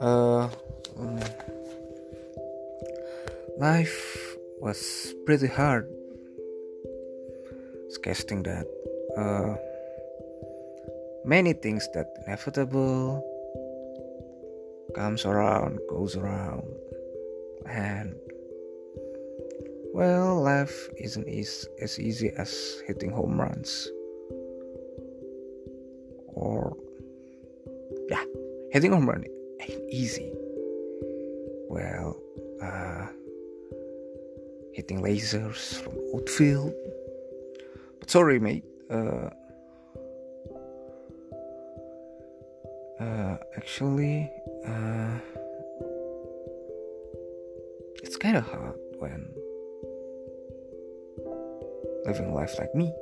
uh, um, life was pretty hard. Casting that uh, many things that inevitable comes around, goes around, and well, life isn't as, as easy as hitting home runs or yeah, hitting home run ain't easy. Well, uh, hitting lasers from outfield. But sorry, mate. Uh, uh, actually, uh, it's kind of hard when living life like me.